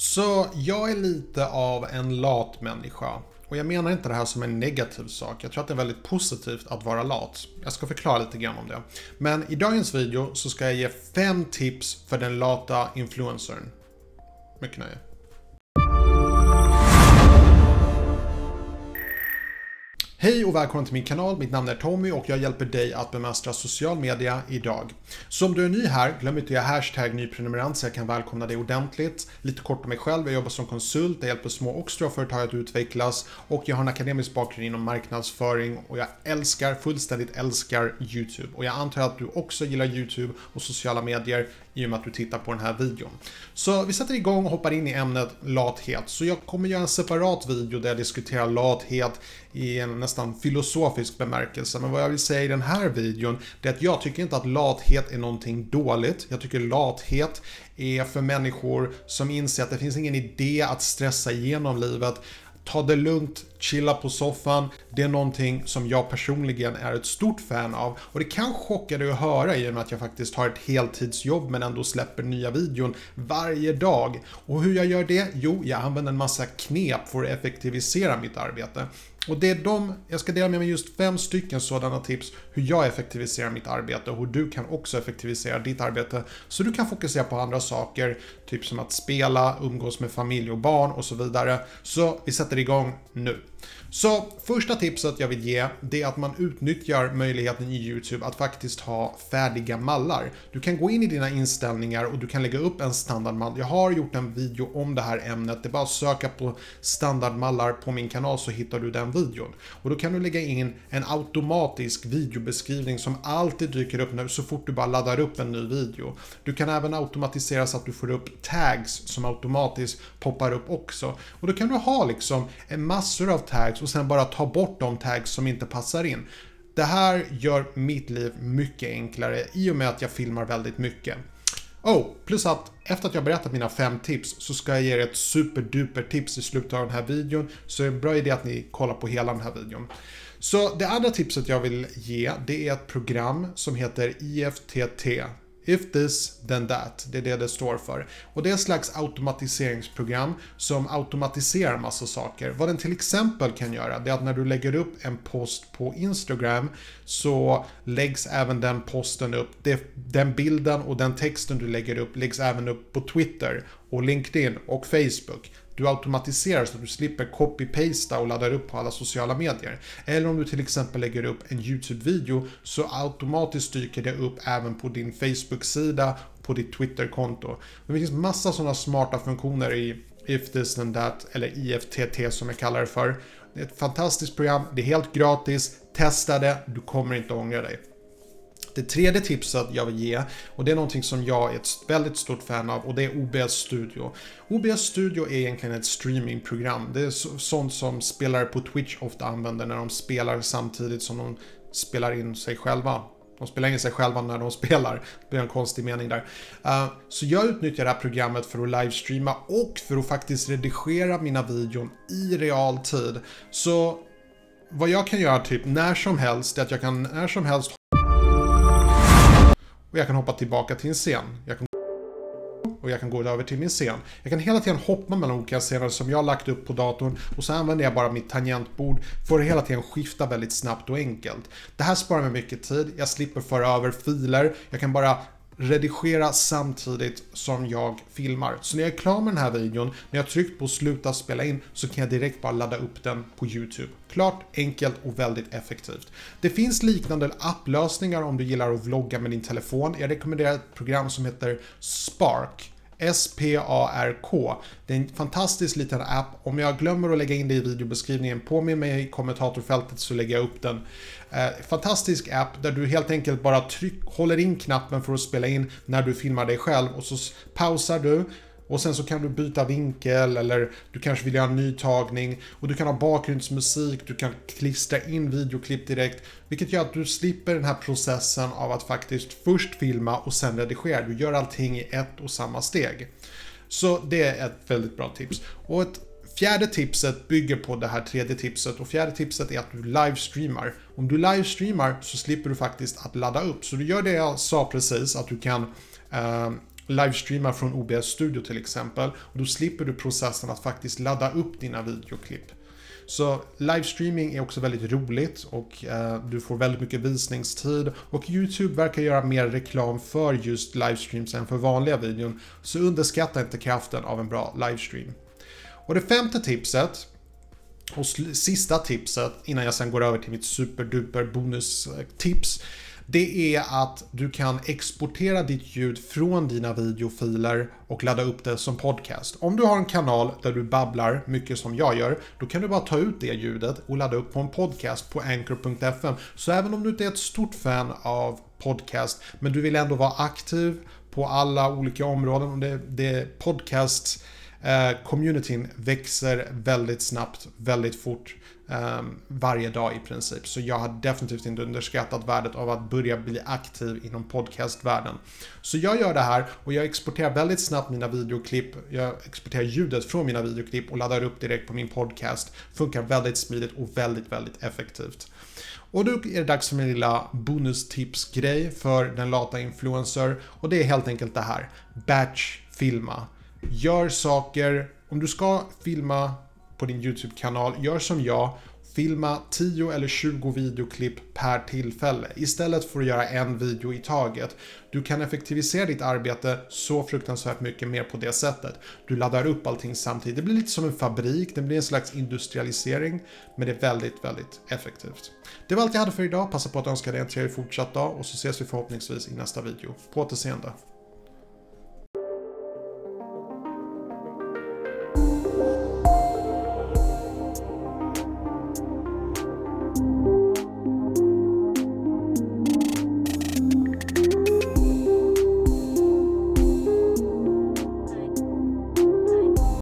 Så jag är lite av en lat människa. Och jag menar inte det här som en negativ sak. Jag tror att det är väldigt positivt att vara lat. Jag ska förklara lite grann om det. Men i dagens video så ska jag ge fem tips för den lata influencern. Mycket nöje. Hej och välkommen till min kanal. Mitt namn är Tommy och jag hjälper dig att bemästra social media idag. Så om du är ny här, glöm inte att göra hashtag nyprenumerant så jag kan välkomna dig ordentligt. Lite kort om mig själv. Jag jobbar som konsult, jag hjälper små och stora företag att utvecklas och jag har en akademisk bakgrund inom marknadsföring och jag älskar, fullständigt älskar YouTube. Och jag antar att du också gillar YouTube och sociala medier i och med att du tittar på den här videon. Så vi sätter igång och hoppar in i ämnet lathet. Så jag kommer göra en separat video där jag diskuterar lathet i en nästan filosofisk bemärkelse. Men vad jag vill säga i den här videon det är att jag tycker inte att lathet är någonting dåligt. Jag tycker lathet är för människor som inser att det finns ingen idé att stressa igenom livet ta det lugnt, chilla på soffan. Det är någonting som jag personligen är ett stort fan av. Och det kan chocka dig att höra i och med att jag faktiskt har ett heltidsjobb men ändå släpper nya videon varje dag. Och hur jag gör det? Jo, jag använder en massa knep för att effektivisera mitt arbete. Och det är de, jag ska dela med mig just fem stycken sådana tips hur jag effektiviserar mitt arbete och hur du kan också effektivisera ditt arbete så du kan fokusera på andra saker, typ som att spela, umgås med familj och barn och så vidare. Så vi sätter igång nu. Så första tipset jag vill ge, det är att man utnyttjar möjligheten i YouTube att faktiskt ha färdiga mallar. Du kan gå in i dina inställningar och du kan lägga upp en standardmall. Jag har gjort en video om det här ämnet. Det är bara att söka på standardmallar på min kanal så hittar du den videon. Och då kan du lägga in en automatisk videobeskrivning som alltid dyker upp nu så fort du bara laddar upp en ny video. Du kan även automatisera så att du får upp tags som automatiskt poppar upp också. Och då kan du ha liksom massor av tags och sen bara ta bort de tags som inte passar in. Det här gör mitt liv mycket enklare i och med att jag filmar väldigt mycket. Oh, plus att efter att jag berättat mina fem tips så ska jag ge er ett superduper tips i slutet av den här videon. Så det är en bra idé att ni kollar på hela den här videon. Så det andra tipset jag vill ge det är ett program som heter IFTT. If this, then that. Det är det det står för. Och det är ett slags automatiseringsprogram som automatiserar massa saker. Vad den till exempel kan göra, det är att när du lägger upp en post på Instagram så läggs även den posten upp, den bilden och den texten du lägger upp läggs även upp på Twitter och LinkedIn och Facebook. Du automatiserar så att du slipper copy-pasta och laddar upp på alla sociala medier. Eller om du till exempel lägger upp en YouTube-video så automatiskt dyker det upp även på din Facebook-sida på ditt Twitter-konto. Det finns massa sådana smarta funktioner i If this and that, eller IFTT som jag kallar det för. Det är ett fantastiskt program, det är helt gratis, testa det, du kommer inte ångra dig. Det tredje tipset jag vill ge, och det är någonting som jag är ett väldigt stort fan av, och det är OBS Studio. OBS Studio är egentligen ett streamingprogram. Det är sånt som spelare på Twitch ofta använder när de spelar samtidigt som de spelar in sig själva. De spelar in sig själva när de spelar. Det blir en konstig mening där. Uh, så jag utnyttjar det här programmet för att livestreama och för att faktiskt redigera mina videon i realtid. Så vad jag kan göra typ när som helst är att jag kan när som helst och jag kan hoppa tillbaka till en scen. Jag kan och jag kan gå över till min scen. Jag kan hela tiden hoppa mellan olika scener som jag har lagt upp på datorn och så använder jag bara mitt tangentbord för att hela tiden skifta väldigt snabbt och enkelt. Det här sparar mig mycket tid, jag slipper föra över filer, jag kan bara redigera samtidigt som jag filmar. Så när jag är klar med den här videon, när jag tryckt på sluta spela in, så kan jag direkt bara ladda upp den på YouTube. Klart, enkelt och väldigt effektivt. Det finns liknande applösningar om du gillar att vlogga med din telefon. Jag rekommenderar ett program som heter Spark. SPARK, Det är en fantastisk liten app. Om jag glömmer att lägga in det i videobeskrivningen, påminn mig i kommentatorfältet så lägger jag upp den. Eh, fantastisk app där du helt enkelt bara tryck, håller in knappen för att spela in när du filmar dig själv och så pausar du och sen så kan du byta vinkel eller du kanske vill göra en ny tagning och du kan ha bakgrundsmusik, du kan klistra in videoklipp direkt. Vilket gör att du slipper den här processen av att faktiskt först filma och sen redigera. Du gör allting i ett och samma steg. Så det är ett väldigt bra tips. Och ett Fjärde tipset bygger på det här tredje tipset och fjärde tipset är att du livestreamar. Om du livestreamar så slipper du faktiskt att ladda upp. Så du gör det jag sa precis, att du kan eh, livestreamar från OBS Studio till exempel. Och då slipper du processen att faktiskt ladda upp dina videoklipp. Så livestreaming är också väldigt roligt och eh, du får väldigt mycket visningstid och YouTube verkar göra mer reklam för just livestreams än för vanliga videon. Så underskatta inte kraften av en bra livestream. Och det femte tipset och sista tipset innan jag sen går över till mitt superduper bonustips eh, det är att du kan exportera ditt ljud från dina videofiler och ladda upp det som podcast. Om du har en kanal där du babblar mycket som jag gör, då kan du bara ta ut det ljudet och ladda upp på en podcast på anchor.fm. Så även om du inte är ett stort fan av podcast, men du vill ändå vara aktiv på alla olika områden, och det, det podcast Eh, communityn växer väldigt snabbt, väldigt fort um, varje dag i princip. Så jag har definitivt inte underskattat värdet av att börja bli aktiv inom podcastvärlden. Så jag gör det här och jag exporterar väldigt snabbt mina videoklipp. Jag exporterar ljudet från mina videoklipp och laddar upp direkt på min podcast. Funkar väldigt smidigt och väldigt, väldigt effektivt. Och då är det dags för min lilla bonustipsgrej för den lata influencer. Och det är helt enkelt det här. Batch filma. Gör saker, om du ska filma på din YouTube-kanal, gör som jag. Filma 10 eller 20 videoklipp per tillfälle istället för att göra en video i taget. Du kan effektivisera ditt arbete så fruktansvärt mycket mer på det sättet. Du laddar upp allting samtidigt. Det blir lite som en fabrik, det blir en slags industrialisering, men det är väldigt, väldigt effektivt. Det var allt jag hade för idag. Passa på att önska dig en trevlig fortsatt dag och så ses vi förhoppningsvis i nästa video. På återseende.